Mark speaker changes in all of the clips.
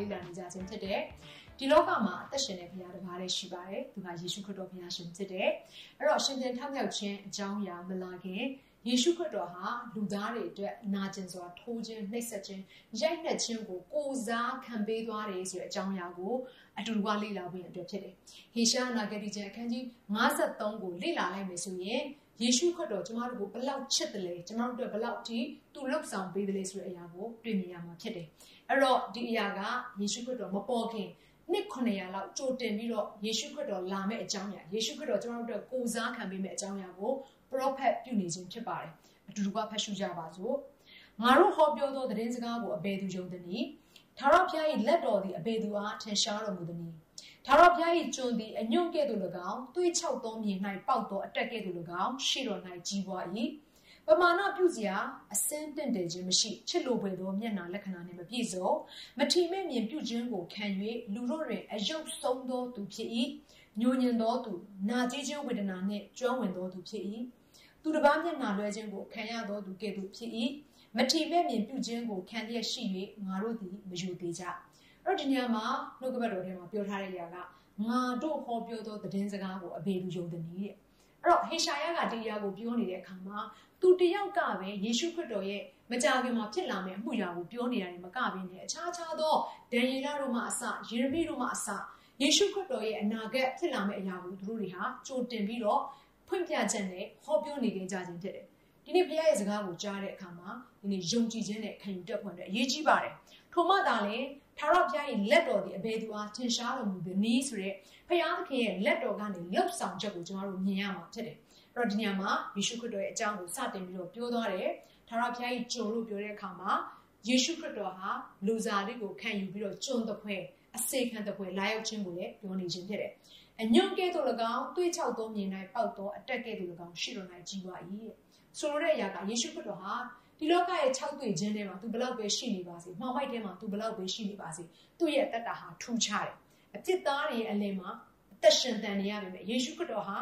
Speaker 1: လိုကလေ့လာနေကြခြင်းဖြစ်တယ်။ဒီလောကမှာအသက်ရှင်တဲ့ဘုရားတစ်ပါးတည်းရှိပါတယ်။သူကယေရှုခရစ်တော်ဘုရားရှင်ဖြစ်တယ်။အဲ့တော့ရှင်ပြန်ထမြောက်ခြင်းအကြောင်းအရာမလာခင်ယေရှုခရစ်တော်ဟာလူသားတွေအတွက်နာကျင်စွာထိုးခြင်းနှိပ်စက်ခြင်းရိုက်နှက်ခြင်းကိုကိုစားခံပေးသွားတယ်ဆိုတဲ့အကြောင်းအရာကိုအတူတူကလေ့လာဖို့အတွက်ဖြစ်တယ်။ဟေရှာနာဂတိကျမ်းအခန်းကြီး53ကိုလေ့လာလိုက်မယ်ဆိုရင်ယေရှုခရစ်တော်ကျမတို့ကိုဘလောက်ချစ်တယ်လဲကျမတို့အတွက်ဘလောက်ထိသူလှုပ်ဆောင်ပေးတယ်လဲဆိုတဲ့အရာကိုတွေ့မြင်ရမှာဖြစ်တယ်။ အဲ့တော့ဒီအရာကယေရှုခရစ်တော်မပေါ်ခင်နှစ်900လောက်ကြိုတင်ပြီးတော့ယေရှုခရစ်တော်လာမဲ့အကြောင်းအရာယေရှုခရစ်တော်ကျမတို့အတွက်ကိုစားခံပေးမဲ့အကြောင်းအရာကို prophet ပြုနေခြင်းဖြစ်ပါတယ်။အတူတူကဖတ်ရှုကြပါစို့။ငါတို့ဟောပြောသောသတင်းစကားကိုအဘယ်သူယုံသနည်း။ထာဝရဘုရား၏လက်တော်သည်အဘယ်သူအားထင်ရှားတော်မူသနည်း။ထာဝရဘုရား၏ကျွန်သည်အညွန့်ကဲ့သို့၎င်းသွေးချောက်သောမြေ၌ပေါက်သောအတက်ကဲ့သို့၎င်းရှေ့တော်၌ကြီးပွား၏ ပမာဏပြုစရာအစင်းတင့်တယ်ခြင်းမရှိချစ်လိုပွေသောမျက်နာလက္ခဏာနှင့်မပြည့်စုံမထီမဲ့မြင်ပြုခြင်းကိုခံ၍လူတို့တွင်အယုတ်ဆုံးသောသူဖြစ်၏ညဉ့်ညင်သောသူနာကြည်ခြင်းဝေဒနာနှင့်ကျွမ်းဝင်သောသူဖြစ်၏သူတစ်ပါးမျက်နာလွှဲခြင်းကိုခံရသောသူကဲ့သို့ဖြစ်၏မထီမဲ့မြင်ပြုခြင်းကိုခံရရှိ၍ငါတို့သည်မယူသေးကြအဲ့ဒီနေရာမှာနှုတ်ကပတ်တော်ထဲမှာပြောထားတဲ့အရာကငါတို့ဟောပြောသောသတင်းစကားကိုအဘေလူယုံသည်နည်းတဲ့အဲ့တော့ဟေရှာယကဒီအရာကိုပြောနေတဲ့အခါမှာ သူတယောက်ကပဲယေရှုခရစ်တော်ရဲ့မကြာခင်မှာဖြစ်လာမယ့်အမှုရာကိုပြောနေရတယ်မကဘဲနဲ့အခြားခြားသောဒန်ယေလတို့မှအစယေရမိတို့မှအစယေရှုခရစ်တော်ရဲ့အနာဂတ်ဖြစ်လာမယ့်အရာကိုသူတို့တွေဟာကြိုတင်ပြီးတော့ဖွင့်ပြချက်နဲ့ဟောပြောနေကြခြင်းဖြစ်တယ်ဒီနေ့ဘုရားရဲ့စကားကိုကြားတဲ့အခါမှာဒီနေ့ယုံကြည်ခြင်းနဲ့ခံယူတတ်ဖွယ်တဲ့အရေးကြီးပါတယ်ထို့မှသာလေထာဝရဘုရားရဲ့လက်တော်ဒီအဘယ်သူအားထင်ရှားတော်မူသည်နည်းဆိုတဲ့ဘုရားသခင်ရဲ့လက်တော်ကနေလှုပ်ဆောင်ချက်ကိုကျွန်တော်တို့မြင်ရမှာဖြစ်တယ်။အဲ့ တော့ဒီညမှာယေရှုခရစ်တော်ရဲ့အကြောင်းကိုစတင်ပြီးတော့ပြောသွားတယ်။ထာဝရဘုရားရဲ့ဂျုံလို့ပြောတဲ့အခါမှာယေရှုခရစ်တော်ဟာလူစားလေးကိုခံယူပြီးတော့ဂျုံတစ်ဖွဲအစေခံတစ်ဖွဲလာရောက်ခြင်းကိုလည်းပြောနေခြင်းဖြစ်တယ်။အညွန့်ကဲ့သို့၎င်းတွေးချောက်သောမြင်၌ပေါက်သောအတက်ကဲ့သို့၎င်းရှိတော်၌ကြီးပွား၏တဲ့။ဆိုလိုတဲ့အရာကယေရှုခရစ်တော်ဟာဒီလောကရဲ့6တွေ့ခြင်းထဲမှာ तू ဘလောက်ပဲရှိနေပါစေမှောင်မိုက်ထဲမှာ तू ဘလောက်ပဲရှိနေပါစေသူ့ရဲ့အသက်တာဟာထူးခြားတယ်အပြစ်သားတွေရဲ့အလယ်မှာအသက်ရှင်တန်နေရပါမယ်ယေရှုခရစ်တော်ဟာ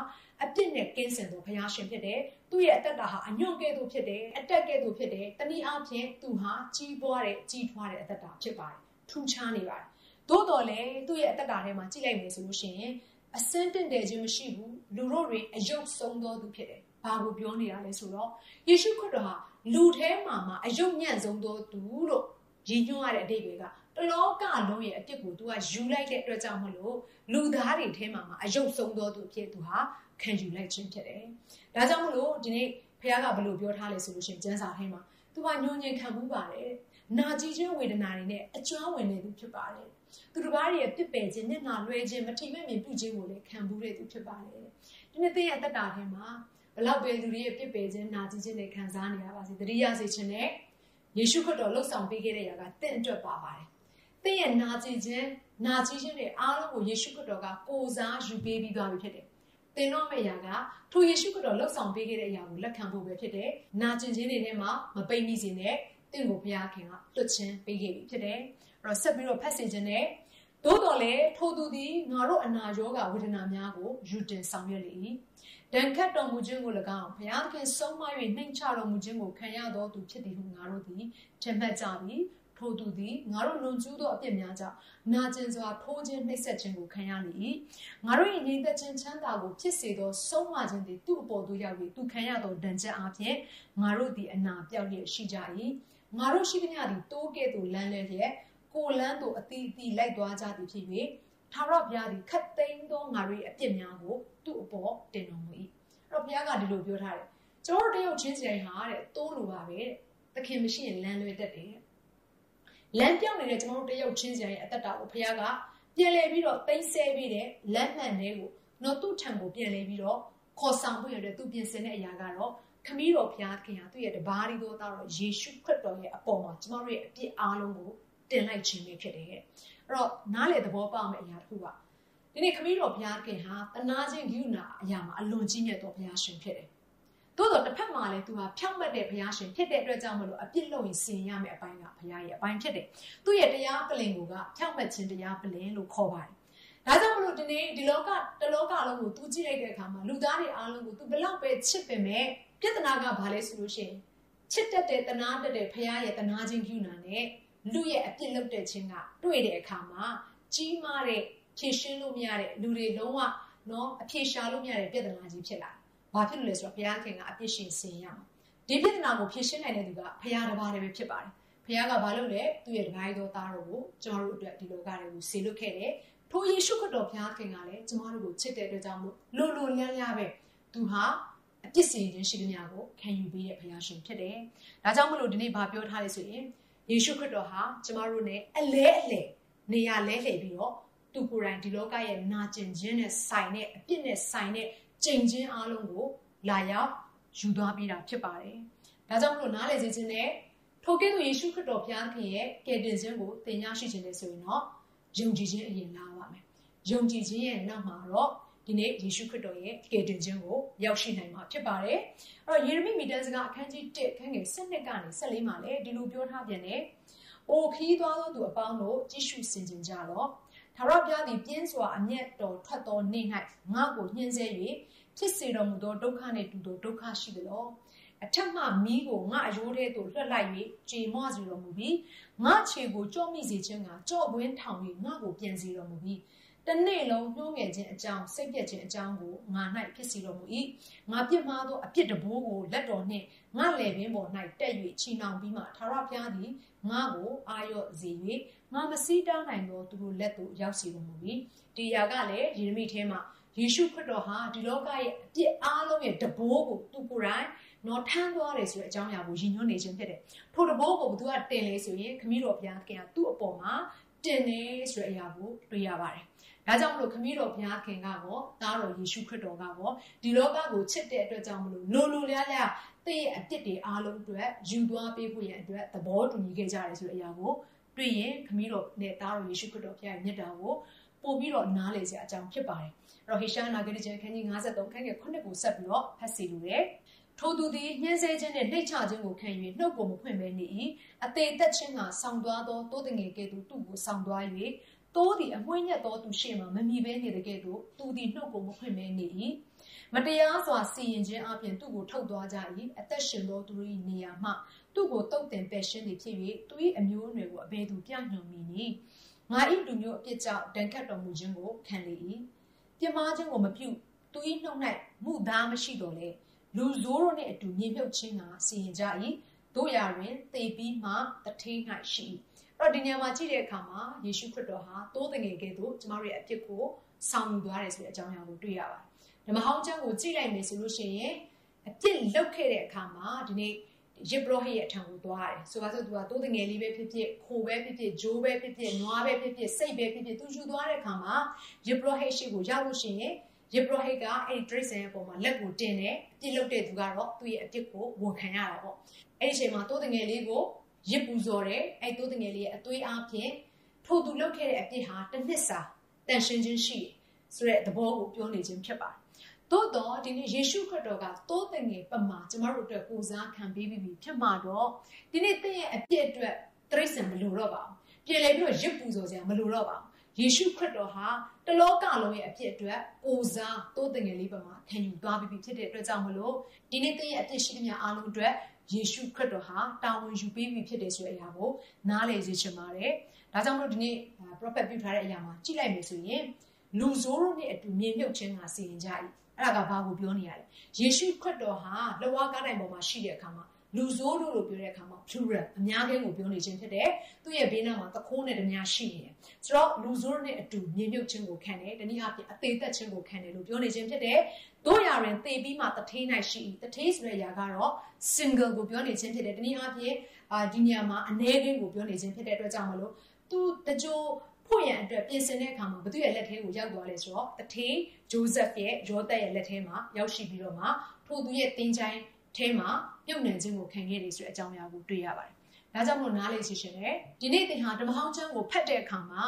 Speaker 1: အပြစ်နဲ့ကင်းစင်သောဘုရားရှင်ဖြစ်တယ်သူ့ရဲ့အသက်တာဟာအညွန့်ကဲ့သို့ဖြစ်တယ်အတက်ကဲ့သို့ဖြစ်တယ်တနည်းအားဖြင့်သူဟာကြီးပွားတဲ့ကြီးထွားတဲ့အသက်တာဖြစ်ပါတယ်ထူးခြားနေပါတယ်သို့တော်လည်းသူ့ရဲ့အသက်တာထဲမှာကြည့်လိုက်မယ်ဆိုလို့ရှိရင်အစင်းတင့်တယ်ခြင်းမရှိဘူးလူတို့တွေအယုတ်ဆုံးသောသူဖြစ်တယ်ဘာကိုပြောနေတာလဲဆိုတော့ယေရှုခရစ်တော်ဟာလူထဲမှာမှအယုတ်ညံ့ဆုံးသောသူလို့ရည်ညွှန်းရတဲ့အဓိပ္ပာယ်ကတလောကလုံးရဲ့အပြစ်ကို तू ကယူလိုက်တဲ့အတွက်ကြောင့်မလို့လူသားတွေထဲမှာမှအယုတ်ဆုံးသောသူအဖြစ် तू ဟာ ခံယူလိုက်ခြင်းဖြစ်တယ်။ဒါကြောင့်မလို့ဒီနေ့ဖခင်ကဘယ်လိုပြောထားလဲဆိုလို့ရှိရင်ကျမ်းစာထဲမှာ तू ကညှို့ညင်ခံမှုပါတယ်။နာကြည်ခြင်းဝေဒနာတွေနဲ့အကျွမ်းဝင်နေသူဖြစ်ပါတယ်။သူတစ်ပါးရဲ့ပြစ်ပယ်ခြင်းမျက်နှာလွှဲခြင်းမထိမဲ့မြင်ပြုခြင်းကိုလည်းခံဘူးတဲ့သူဖြစ်ပါတယ်။ဒီနေ့သင်ရဲ့အသက်တာထဲမှာဘလောက်ပဲလူတွေရဲ့ပြစ်ပယ်ခြင်းနာကျင်ခြင်းတွေခံစားနေရပါစေတတိယစေခြင်းနဲ့ယေရှုခရစ်တော်လှုပ်ဆောင်ပေးခဲ့တဲ့ຢာကတင့်အတွက်ပါပါတယ်။တင့်ရဲ့နာကျင်ခြင်းနာကျင်ခြင်းတွေအားလုံးကိုယေရှုခရစ်တော်ကကိုစားယူပေးပြီးသွားပြီဖြစ်တယ်။ တင်တော့မယ့်ຢာကထိုယေရှုခရစ်တော်လှုပ်ဆောင်ပေးခဲ့တဲ့ຢာကိုလက်ခံဖို့ပဲဖြစ်တယ်။နာကျင်ခြင်းတွေထဲမှာမပိတ်မိစေနဲ့တင့်ကိုဘုရားခင်ကလွတ်ခြင်းပေးခဲ့ပြီဖြစ်တယ်။အဲ့တော့ဆက်ပြီးတော့ဖတ်စေခြင်းနဲ့သို့တော်လည်းထိုသူသည်ငါတို့အနာရောဂါဝေဒနာများကိုယူတင်ဆောင်ရွက်လေ၏ဒဏ်ခတ်တော်မူခြင်းကို၎င်းဘုရားသခင်ဆုံးမ၍နှိမ်ချတော်မူခြင်းကိုခံရသောသူဖြစ်သည်ဟုငါတို့သည်ထင်မှတ်ကြပြီ ထိုသူသည်ငါတို့လွန်ကျူးသောအပြစ်များကြောင့်နာကျင်စွာထိုးခြင်းနှိပ်စက်ခြင်းကိုခံရလေ၏ငါတို့၏ငြိမ်သက်ခြင်းချမ်းသာကိုဖြစ်စေသောဆုံးမခြင်းသည်သူ့အပေါ်သို့ရောက်၍သူခံရသောဒဏ်ချက်အပြင်ငါတို့သည်အနာပြောက်လျက်ရှိကြ၏ငါတို့ရှိသမျှသည်တိုးကဲ့သို့လမ်းလဲလျက်ကိုလန်းသို့အတီးအတီးလိုက်သွားကြသည်ဖြစ်၍ထာဝရဘုရားသည်ခတ်သိမ်းသောငါတို့၏အပြစ်များကိုသူ့အပေါ်တင်တော်မူ၏အဲ့တော့ဘုရားကဒီလိုပြောထားတယ်ကျွန်တော်တို့တယောက်ချင်းစီတိုင်းဟာတဲ့တိုးလိုပါပဲတဲ့သခင်မရှိရင်လမ်းလွဲတတ်တယ် လမ်းပြောင်းနေတဲ့ကျွန်တော်တို့တယောက်ချင်းစီတိုင်းရဲ့အသက်တာကိုဘုရားကပြန်လဲပြီးတော့တိမ့်ဆဲပြီးတဲ့လမ်းမှန်တဲ့ကိုတော့သူ့ထံကိုပြန်လဲပြီးတော့ခေါ်ဆောင်ဖို့ရတဲ့သူပြင်ဆင်တဲ့အရာကတော့ခမည်းတော်ဘုရားသခင်ဟာသူ့ရဲ့တပါးရီသောသားတော်ယေရှုခရစ်တော်ရဲ့အပေါ်မှာကျမတို့ရဲ့အပြစ်အားလုံးကိုတင်လိုက်ခြင်းပဲဖြစ်တယ်။အဲ့တော့နားလေသဘောပေါက်မယ့်အရာတစ်ခုကဒီနေ့ခမည်းတော်ဘုရားခင်ဟာတနာခြင်းဂိူနာအရာမှာအလွန်ကြီးမြတ်သောဘုရားရှင်ဖြစ်တယ်။ သို့တော့တစ်ဖက်မှာလည်းသူဟာဖြောင့်မတ်တဲ့ဘုရားရှင်ဖြစ်တဲ့အတွက်ကြောင့်မလို့အပြစ်လုံးရင်စင်ရမယ့်အပိုင်းကဘုရားရဲ့အပိုင်းဖြစ်တယ်။သူ့ရဲ့တရားပလင်ကိုကဖြောင့်မတ်ခြင်းတရားပလင်လို့ခေါ်ပါတယ်။ဒါကြောင့်မလို့ဒီနေ့ဒီလောကတလောကလုံးကိုသူကြည့်လိုက်တဲ့အခါမှာလူသားတွေအားလုံးကိုသူဘလောက်ပဲချစ်ပင်မဲ့ပြဿနာကဘာလဲဆိုလို့ရှိရင်ချစ်တတ်တဲ့တနာတတ်တဲ့ဘုရားရဲ့တနာခြင်းဂိူနာနဲ့လူရဲ့အပြစ်လုပ်တဲ့ခြင်းကတွေ့တဲ့အခါမှာကြီးမားတဲ့ဖြည့်ရှင်းလို့မရတဲ့လူတွေလုံးဝနော်အဖြေရှာလို့မရတဲ့ပြဿနာကြီးဖြစ်လာ။ ဘာဖြစ်လို့လဲဆိုတော့ဘုရားခင်ကအပြစ်ရှင်စင်ရမှာ။ဒီပြဿနာကိုဖြေရှင်းနိုင်တဲ့သူကဘုရားတစ်ပါးတည်းပဲဖြစ်ပါတယ်။ဘုရားကဘာလို့လဲသူ့ရဲ့တပါးသောသားတော်ကိုကျွန်တော်တို့အတွက်ဒီလောကတွေကိုဆေလွတ်ခဲ့တယ်။ထိုယေရှုခရစ်တော်ဘုရားခင်ကလည်းကျွန်တော်တို့ကိုချစ်တဲ့အတွက်ကြောင့်မို့လိုလိုလန်းလန်းပဲသူဟာအပြစ်စင်ခြင်းရှိသမျှကိုခံယူပေးတဲ့ဘုရားရှင်ဖြစ်တယ်။ဒါကြောင့်မလို့ဒီနေ့ဗာပြောထားလေဆိုရင်ယေရှုခရစ်တော်ဟာကျမတို့နဲ့အလဲအလဲနေရာလဲလှယ်ပြီးတော့သူကိုယ်တိုင်ဒီလောကရဲ့နာကျင်ခြင်းနဲ့ဆိုင်တဲ့အပြစ်နဲ့ဆိုင်တဲ့ ကြင်ခြင်းအလုံးကိုလာရောက်ယူသွားပြီးတာဖြစ်ပါတယ်။ဒါကြောင့်မလို့နားလည်စေခြင်းနဲ့ထိုကဲ့သို့ယေရှုခရစ်တော်ဘုရားခင်ရဲ့ကယ်တင်ခြင်းကိုသင်ညာရှိခြင်းနဲ့ဆိုရင်တော့ယုံကြည်ခြင်းအရင်လာပါမယ်။ယုံကြည်ခြင်းရဲ့နောက်မှာတော့ဒီနေ့ယေရှုခရစ်တော်ရဲ့ကယ်တင်ခြင်းကိုရောက်ရှိနိုင်မှာဖြစ်ပါတယ်။အဲ့တော့ယေရမိမိတန်းစကားအခန်းကြီး1ခန်းငယ်7ကနေ14မှာလည်းဒီလိုပြောထားပြန်တယ်။အိုခီးသွားသောသူအပေါင်းတို့ကြည့်ရှုစင်ကြင်ကြတော့ ထာဝရဘုရားသည်ပြင်းစွာအမျက်တော်ထွက်သောနေ့၌ငါ့ကိုညှင်းဆဲ၍ဖြစ်စေတော်မူသောဒုက္ခနှင့်တူသောဒုက္ခရှိသလော။အထက်မှမီးကိုငါအယိုးထဲသို့လွှတ်လိုက်၍ကြေမွစေတော်မူပြီးငါခြေကိုကြော့မိစေခြင်းကကြော့ကွင်းထောင်၍ငါ့ကိုပြန်စေတော်မူပြီးတနေ့လုံးနှိုးငယ်ခြင်းအကြောင်းစိတ်ပြည့်ခြင်းအကြောင်းကိုငါ၌ဖြစ်စီတော်မူ၏ငါပြစ်မှားသောအပြစ်တဘိုးကိုလက်တော်နှင့်ငါလယ်ပင်ပေါ်၌တက်၍ချီနှောင်ပြီးမှထာဝရဘုရားသည်ငါကိုအာရော့စေ၍ ငါမစည်းတောင်းနိုင်သောသူတို့လက်သို့ရောက်စီတော်မူ၏ဒီຢာကလည်းယေရမိထဲမှာယေရှုခရစ်တော်ဟာဒီလောကရဲ့အပြစ်အားလုံးရဲ့တဘိုးကိုသူကိုယ်တိုင်နော်ထမ်းသွားတယ်ဆိုတဲ့အကြောင်းအရာကိုရည်ညွှန်းနေခြင်းဖြစ်တယ်ထို့တဘိုးကိုဘသူကတင်လေဆိုရင်ခမည်းတော်ဘုရားခင်ကသူ့အပေါ်မှာတင်နေဆိုတဲ့အရာကိုတွေ့ရပါတယ်ဒါကြောင့်မလို့ခမည်းတော်ဘုရားခင်ကတော့သားတော်ယေရှုခရစ်တော်ကတော့ဒီလောကကိုချစ်တဲ့အတွက်ကြောင့်မလို့လိုလိုလျားလျားတည့်ရဲ့အပြစ်တွေအားလုံးအတွက်ယူသွားပေးဖို့ရန်အတွက်သဘောတူညီခဲ့ကြတယ်ဆိုတဲ့အရာကို တွေ့ရင်ခမည်းတော်နဲ့သားတော်ယေရှုခရစ်တော်ဘုရားရဲ့မြတ်တာကိုပို့ပြီးတော့နားလည်စရာအကြောင်းဖြစ်ပါတယ်အဲ့တော့ဟေရှာနာဂတိကျမ်းခန်းကြီး53ခန်းငယ်9ကိုဆက်ပြီးတော့ဖတ်စီလိုတယ်ထိုသူသည်ညှင်းဆဲခြင်းနှင့်နှိတ်ချခြင်းကိုခံ၍နှုတ်ကိုမဖွင့်ဘဲနေ၏အသေးသက်ခြင်းကဆောင်းသွားသောတိုးတငယ်ကဲ့သို့သူ့ကိုဆောင်းသွား၍တိုးသည်အမွှေးညက်သောသူရှေ့မှမမြည်ဘဲနေတဲ့ကဲ့သို့သူသည်နှုတ်ကိုမဖွင့်ဘဲနေ၏မတရားစွာစီရင်ခြင်းအပြင်သူ့ကိုထုတ်သွားကြ၏အသက်ရှင်သောသူ၏နေရာမှ သူ့ကိုတုတ်တင်ပယ်ရှင်းသည်ဖြစ်၍သူ၏အမျိုးအနွယ်ကိုအဘယ်သူပြညွန်မိနည်းငါ၏လူမျိုးအပြစ်ကြောင့်ဒဏ်ခတ်တော်မူခြင်းကိုခံလေ၏ပြမခြင်းကိုမပြုသူ၏နှုတ်၌မှုသားမရှိတော့လေလူဆိုးတို့နှင့်အတူမြေမြုပ်ခြင်းကစီရင်ကြ၏တို့ရာတွင်သေပြီးမှတထေး၌ရှိ၏အဲ့တော့ဒီနေရာမှာကြည့်တဲ့အခါမှာယေရှုခရစ်တော်ဟာတိုးတငယ်ကဲ့သို့ကျမတို့ရဲ့အပြစ်ကိုဆောင်ယူသွားတယ်ဆိုတဲ့အကြောင်းအရာကိုတွေ့ရပါတယ်ဓမ္မဟောင်းကျမ်းကိုကြည့်လိုက်မယ်ဆိုလို့ရှိရင်အပြစ်လုပ်ခဲ့တဲ့အခါမှာဒီနေ့ ရစ်ဘရောဟိရဲ့အထံကိုသွားတယ်ဆိုပါစို့သူကတိုးတငယ်လေးပဲဖြစ်ဖြစ်ခိုပဲဖြစ်ဖြစ်ဂျိုးပဲဖြစ်ဖြစ်နွားပဲဖြစ်ဖြစ်စိတ်ပဲဖြစ်ဖြစ်သူယူသွားတဲ့အခါမှာရစ်ဘရောဟိရှိကိုရောက်လို့ရှိရင်ယေဘရဟိတ်ကအဲ့ဒီဒရိတ်ဆန်ရဲ့ပုံမှာလက်ကိုတင်တယ်အပြစ်လုပ်တဲ့သူကတော့သူ့ရဲ့အပြစ်ကိုဝန်ခံရတာပေါ့အဲ့ဒီအချိန်မှာတိုးတငယ်လေးကိုရစ်ပူဇော်တယ်အဲ့တိုးတငယ်လေးရဲ့အသွေးအားဖြင့်ထိုသူလုပ်ခဲ့တဲ့အပြစ်ဟာတစ်နှစ်စာတန်ရှင်းခြင်းရှိဆိုတဲ့သဘောကိုပြောနေခြင်းဖြစ်ပါတယ် သို့တော့ဒီနေ့ယေရှုခရစ်တော်ကတိုးတငယ်ပမာကျမတို့အတွက်ကိုစားခံပေးပြီးပြီဖြစ်မှာတော့ဒီနေ့သင်ရဲ့အပြစ်အတွက်တရိတ်ဆန်မလိုတော့ပါဘူးပြင်လေပြီးတော့ရစ်ပူဇော်စရာမလိုတော့ပါဘူးယေရှုခရစ်တော်ဟာတလောကလုံးရဲ့အဖြစ်အတွက်ကိုစားတိုးတင်ငယ်လေးပါမှာခံယူသွားပြီးဖြစ်တဲ့အတွက်ကြောင့်မလို့ဒီနေ့တည့်ရဲ့အဖြစ်ရှိသမျှအားလုံးအတွက်ယေရှုခရစ်တော်ဟာတာဝန်ယူပေးပြီးဖြစ်တယ်ဆိုတဲ့အရာကိုနားလည်စေချင်ပါတယ်။ဒါကြောင့်မလို့ဒီနေ့ prophet ပြုထားတဲ့အရာမှာကြည့်လိုက်မယ်ဆိုရင်လူဆိုးတို့နဲ့အတူမြေမြုပ်ခြင်းကစီရင်ကြ၏။ အဲ့ဒါကဘာကိုပြောနေရလဲ။ယေရှုခရစ်တော်ဟာလဝါကားတိုင်ပေါ်မှာရှိတဲ့အခါမှာလူဆိုးတို့လို့ပြောတဲ့အခါမှာ plural အများကြီးကိုပြောနေခြင်းဖြစ်တယ်။သူ့ရဲ့ဘေးနားမှာသခိုးနဲ့တများရှိနေတယ်။ဆိုတော့လူဆိုးနဲ့အတူမြေမြုပ်ခြင်းကိုခံတယ်။တနည်းအားဖြင့်အသေးသက်ခြင်းကိုခံတယ်လို့ပြောနေခြင်းဖြစ်တယ်။တို့ရရင်သေပြီးမှတထေး၌ရှိ၏။တထေးဆိုတဲ့အရာကတော့ single ကိုပြောနေခြင်းဖြစ်တယ်။တနည်းအားဖြင့်အာဒီနေရာမှာအ ਨੇ ကင်းကိုပြောနေခြင်းဖြစ်တဲ့အတွက်ကြောင့်မလို့သူတကြို ဖို့ရန်အတွက်ပြင်ဆင်တဲ့အခါမှာဘသူရဲ့လက်ထဲကိုရောက်သွားလဲဆိုတော့တထေးဂျိုးဇက်ရဲ့ယောသက်ရဲ့လက်ထဲမှာရောက်ရှိပြီးတော့မှထိုသူရဲ့တင်းချိုင်းထထဲမှာပြုတ်နှံခြင်းကိုခံခဲ့တယ်ဆိုတဲ့အကြောင်းအရာကိုတွေ့ရပါတယ်။ဒါကြောင့်မို့နားလေရှိရှင်တယ်ဒီနေ့သင်ဟာဓမ္မဟောင်းကျမ်းကိုဖတ်တဲ့အခါမှာ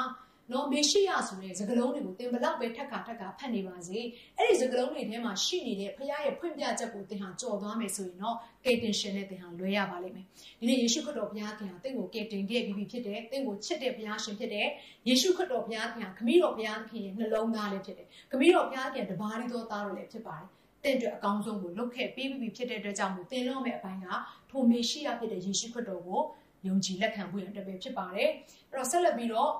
Speaker 1: နော်မေရှိယဆိုတဲ့စကားလုံးတွေကိုသင်ဘလောက်ပဲထက်ခါထက်ခါဖတ်နေပါစေအဲ့ဒီစကားလုံးတွေထဲမှာရှိနေတဲ့ဖခင်ရဲ့ဖွင့်ပြချက်ကိုသင်ဟာကြော်သွားမယ်ဆိုရင်တော့ကယ်တင်ရှင်နဲ့သင်ဟာလွဲရပါလိမ့်မယ်ဒီနေ့ယေရှုခရစ်တော်ဘုရားခင်ဟာသင်ကိုကယ်တင်ခဲ့ပြီးပြီဖြစ်တယ်သင်ကိုချစ်တဲ့ဘုရားရှင်ဖြစ်တယ်ယေရှုခရစ်တော်ဘုရားခင်ဟာခမည်းတော်ဘုရားခင်ရဲ့နှလုံးသားလည်းဖြစ်တယ်ခမည်းတော်ဘုရားခင်တပါးရီတော်သားတော်လည်းဖြစ်ပါတယ်တင့်အတွက်အကောင်းဆုံးကိုလုပ်ခဲ့ပေးပြီးဖြစ်တဲ့အတွက်ကြောင့်မို့သင်လို့မဲ့အပိုင်းကထိုမေရှိယဖြစ်တဲ့ယေရှုခရစ်တော်ကိုယုံကြည်လက်ခံဖို့ရတဲ့ပဲဖြစ်ပါတယ်အဲ့တော့ဆက်လက်ပြီးတော့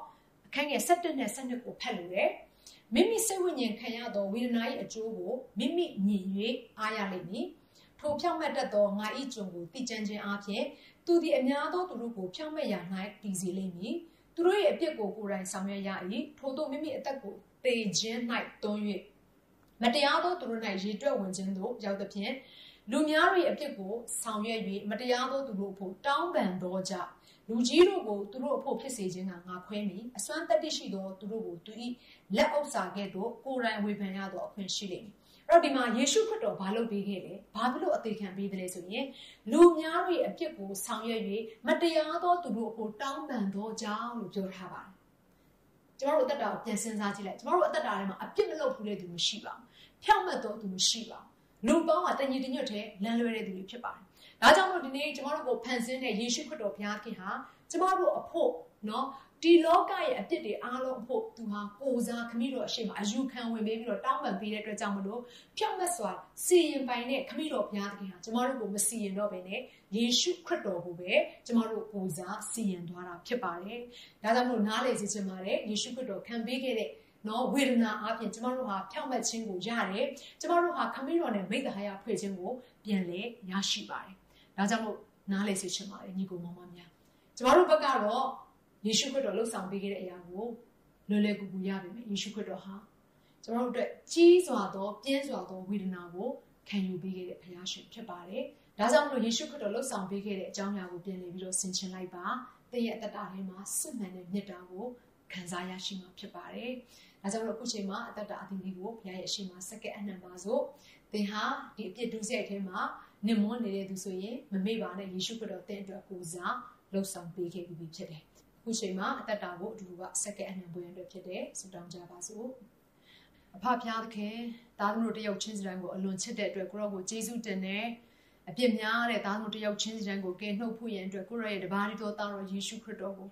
Speaker 1: အခန်းငယ်7နဲ့7ကိုဖတ်လို့ရတယ်မိမိစိတ်ဝိညာဉ်ခံရသောဝေဒနာ၏အကျိုးကိုမိမိမြင်၍အားရလိမ့်မည်ထိုဖြောင့်မတ်တတ်သောငါ၏ကျွန်ကိုတည်ကြံခြင်းအပြင်သူသည်အများသောသူတို့ကိုဖြောင့်မတ်ရာ၌တည်စေလိမ့်မည်သူတို့ရဲ့အပြစ်ကိုကိုယ်တိုင်ဆောင်ရွက်ရ၏ထို့သောမိမိအသက်ကိုတေခြင်း၌တွန်း၍မတရားသောသူတို့၌ရေတွက်ဝင်ခြင်းသို့ရောက်သဖြင့်လူများ၏အပြစ်ကိုဆောင်ရွက်၍မတရားသောသူတို့ဖို့တောင်းပန်သောကြောင့် လူကြီးတို့ကိုသူတို့အဖို့ဖြစ်စေခြင်းကငါခွဲမိအစွမ်းတတ္တိရှိသောသူတို့ကိုသူ၏လက်ဥစ္စာကဲ့သို့ကိုယ်တိုင်ဝေဖန်ရသောအခွင့်ရှိလိမ့်မည်အဲ့တော့ဒီမှာယေရှုခရစ်တော်ဘာလုပ်ပေးခဲ့လဲဘာဖြစ်လို့အသေးခံပေးတယ်လဲဆိုရင်လူများရဲ့အပြစ်ကိုဆောင်ရွက်၍မတရားသောသူတို့အဖို့တောင်းပန်သောကြောင့်လို့ပြောထားပါတယ်ကျမတို့အသက်တာကိုပြန်စဉ်းစားကြည့်လိုက်ကျမတို့အသက်တာထဲမှာအပြစ်မလုပ်ဘူးတဲ့သူမရှိပါဘူးဖြောင့်မတ်သောသူမရှိပါဘူးလူပေါင်းကတညီတညွတ်တဲ့လမ်းလွဲတဲ့သူတွေဖြစ်ပါတယ်။ ဒါကြောင့်မို့ဒီနေ့ကျမတို့ကိုဖန်ဆင်းတဲ့ယေရှုခရစ်တော်ဘုရားခင်ဟာကျမတို့အဖို့နော်ဒီလောကရဲ့အပြစ်တွေအားလုံးအဖို့သူဟာကိုစားခမည်းတော်အရှိမအယူခံဝင်ပေးပြီးတော့တောင်းပန်ပေးတဲ့အတွက်ကြောင့်မလို့ဖြောက်မတ်စွာစီရင်ပိုင်တဲ့ခမည်းတော်ဘုရားသခင်ဟာကျမတို့ကိုမစီရင်တော့ဘဲနဲ့ယေရှုခရစ်တော်ကိုပဲကျမတို့ကိုစားစီရင်သွားတာဖြစ်ပါတယ်။ဒါကြောင့်မို့နားလေစေချင်ပါတယ်ယေရှုခရစ်တော်ခံပေးခဲ့တဲ့နော်ဝေဒနာအပြင်ကျမတို့ဟာဖြောင့်မတ်ခြင်းကိုရတယ်ကျမတို့ဟာခမည်းတော်နဲ့မိတ္တဟာယဖွဲ့ခြင်းကိုပြန်လဲရရှိပါတယ် ဒါကြောင့်မို့နားလေစေချင်ပါတယ်ညီကိုမောင်မများကျမတို့ဘက်ကတော့ယေရှုခရစ်တော်လှုပ်ဆောင်ပေးခဲ့တဲ့အရာကိုလွယ်လွယ်ကူကူရပါမယ်ယေရှုခရစ်တော်ဟာကျမတို့အတွက်ကြီးစွာသောပြင်းစွာသောဝေဒနာကိုခံယူပေးခဲ့တဲ့ဘုရားရှင်ဖြစ်ပါတယ်ဒါကြောင့်မလို့ယေရှုခရစ်တော်လှုပ်ဆောင်ပေးခဲ့တဲ့အကြောင်းအရာကိုပြန်လည်ပြီးတော့ဆင်ခြင်လိုက်ပါသင်ရဲ့အတ္တထဲမှာစစ်မှန်တဲ့မေတ္တာကိုခံစားရရှိမှာဖြစ်ပါတယ်။ဒါကြောင့်လို့အခုချိန်မှာအတ္တအသီးသီးကိုဘုရားရဲ့အရှိန်မှာစက္ကန့်အနှံပါစို့။သင်ဟာဒီအပြစ်ဒုစရိုက်ထဲမှာ နစ်မွန်းနေတဲ့သူဆိုရင်မမေ့ပါနဲ့ယေရှုခရစ်တော်သင်အတွက်ကိုစားလှုပ်ဆောင်ပေးခဲ့ပြီးဖြစ်တယ်။အခုချိန်မှာအတ္တကိုအတူတူကစက္ကန့်အနှံပွင့်အတွက်ဖြစ်တယ်။ဆုတောင်းကြပါစို့။အဖဖျားသခင်သားသမီးတို့တယောက်ချင်းစီတိုင်းကိုအလွန်ချစ်တဲ့အတွက်ကိုရောကိုကျေးဇူးတင်တယ်။အပြစ်များတဲ့သားသမီးတယောက်ချင်းစီတိုင်းကိုကယ်နှုတ်ဖို့ရန်အတွက်ကိုရောရဲ့တပါးရီတော်သားတော်ယေရှုခရစ်တော်ကို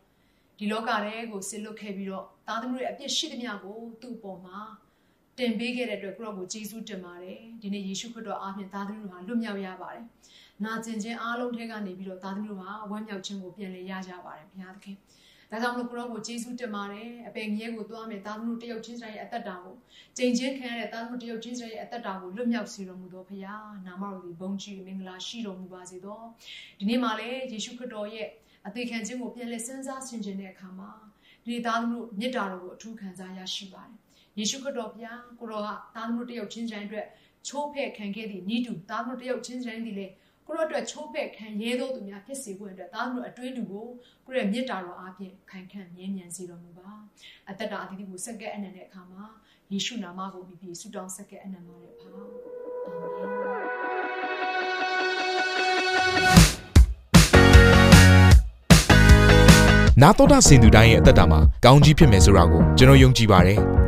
Speaker 1: ဒီလောကထဲကိုဆစ်လွတ်ခဲ့ပြီးတော့သားသမီးရဲ့အပြစ်ရှိသမျှကိုသူ့အပေါ်မှာ တင်ပေးခဲ့တဲ့အတွက်ကိုရောကိုကျေးဇူးတင်ပါတယ်ဒီနေ့ယေရှုခရစ်တော်အားဖြင့်သားသမီးတို့ဟာလွတ်မြောက်ရပါတယ်နာကျင်ခြင်းအားလုံးထဲကနေပြီးတော့သားသမီးတို့ဟာဝမ်းမြောက်ခြင်းကိုပြန်လည်ရကြပါတယ်ဘုရားသခင်ဒါကြောင့်မလို့ကိုရောကိုကျေးဇူးတင်ပါတယ်အပင်ငရဲကိုသွားမယ်သားသမီးတို့တယောက်ချင်းတိုင်းရဲ့အသက်တာကိုချိန်ချင်းခံရတဲ့သားသမီးတယောက်ချင်းတိုင်းရဲ့အသက်တာကိုလွတ်မြောက်စေတော်မူသောဘုရားနာမတော်ဒီဘုန်းကြီးမင်္ဂလာရှိတော်မူပါစေသောဒီနေ့မှာလည်းယေရှုခရစ်တော်ရဲ့အသေးခံခြင်းကိုပြန်လည်စဉ်းစားဆင်ခြင်တဲ့အခါမှာဒီသားသမီးတို့မေတ္တာတော်ကိုအထူးခံစားရရှိပါတယ်။ ယေရှုခရစ်တော်ဘုရားကိုတော်ကသားသမီးတို့တယောက်ချင်းချင်းအတွက်ချိုးဖဲ့ခံခဲ့သည့်ဤတူသားသမီးတို့တယောက်ချင်းချင်းသည်လေကိုရောအတွက်ချိုးဖဲ့ခံရဲသောသူများဖြစ်စေဖို့အတွက်သားသမီးတို့အတွင်းတူကိုကိုရဲ့မေတ္တာတော်အားဖြင့်ခိုင်ခံ့မြဲမြံစေတော်မူပါ။အသက်တာအသီးသီးကိုစက္ကဲအနံတဲ့အခါမှာယေရှုနာမကိုပြီးပြီးဆုတောင်းစက္ကဲအနံပါတဲ့ဖာ။အာမင်။
Speaker 2: နာတော်တာစင်သူတိုင်းရဲ့အသက်တာမှာကောင်းကြီးဖြစ်မယ်ဆိုတာကိုကျွန်တော်ယုံကြည်ပါတယ်။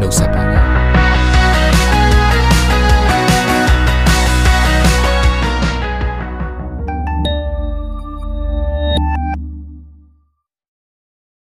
Speaker 2: နှုတ်ဆက်ပါ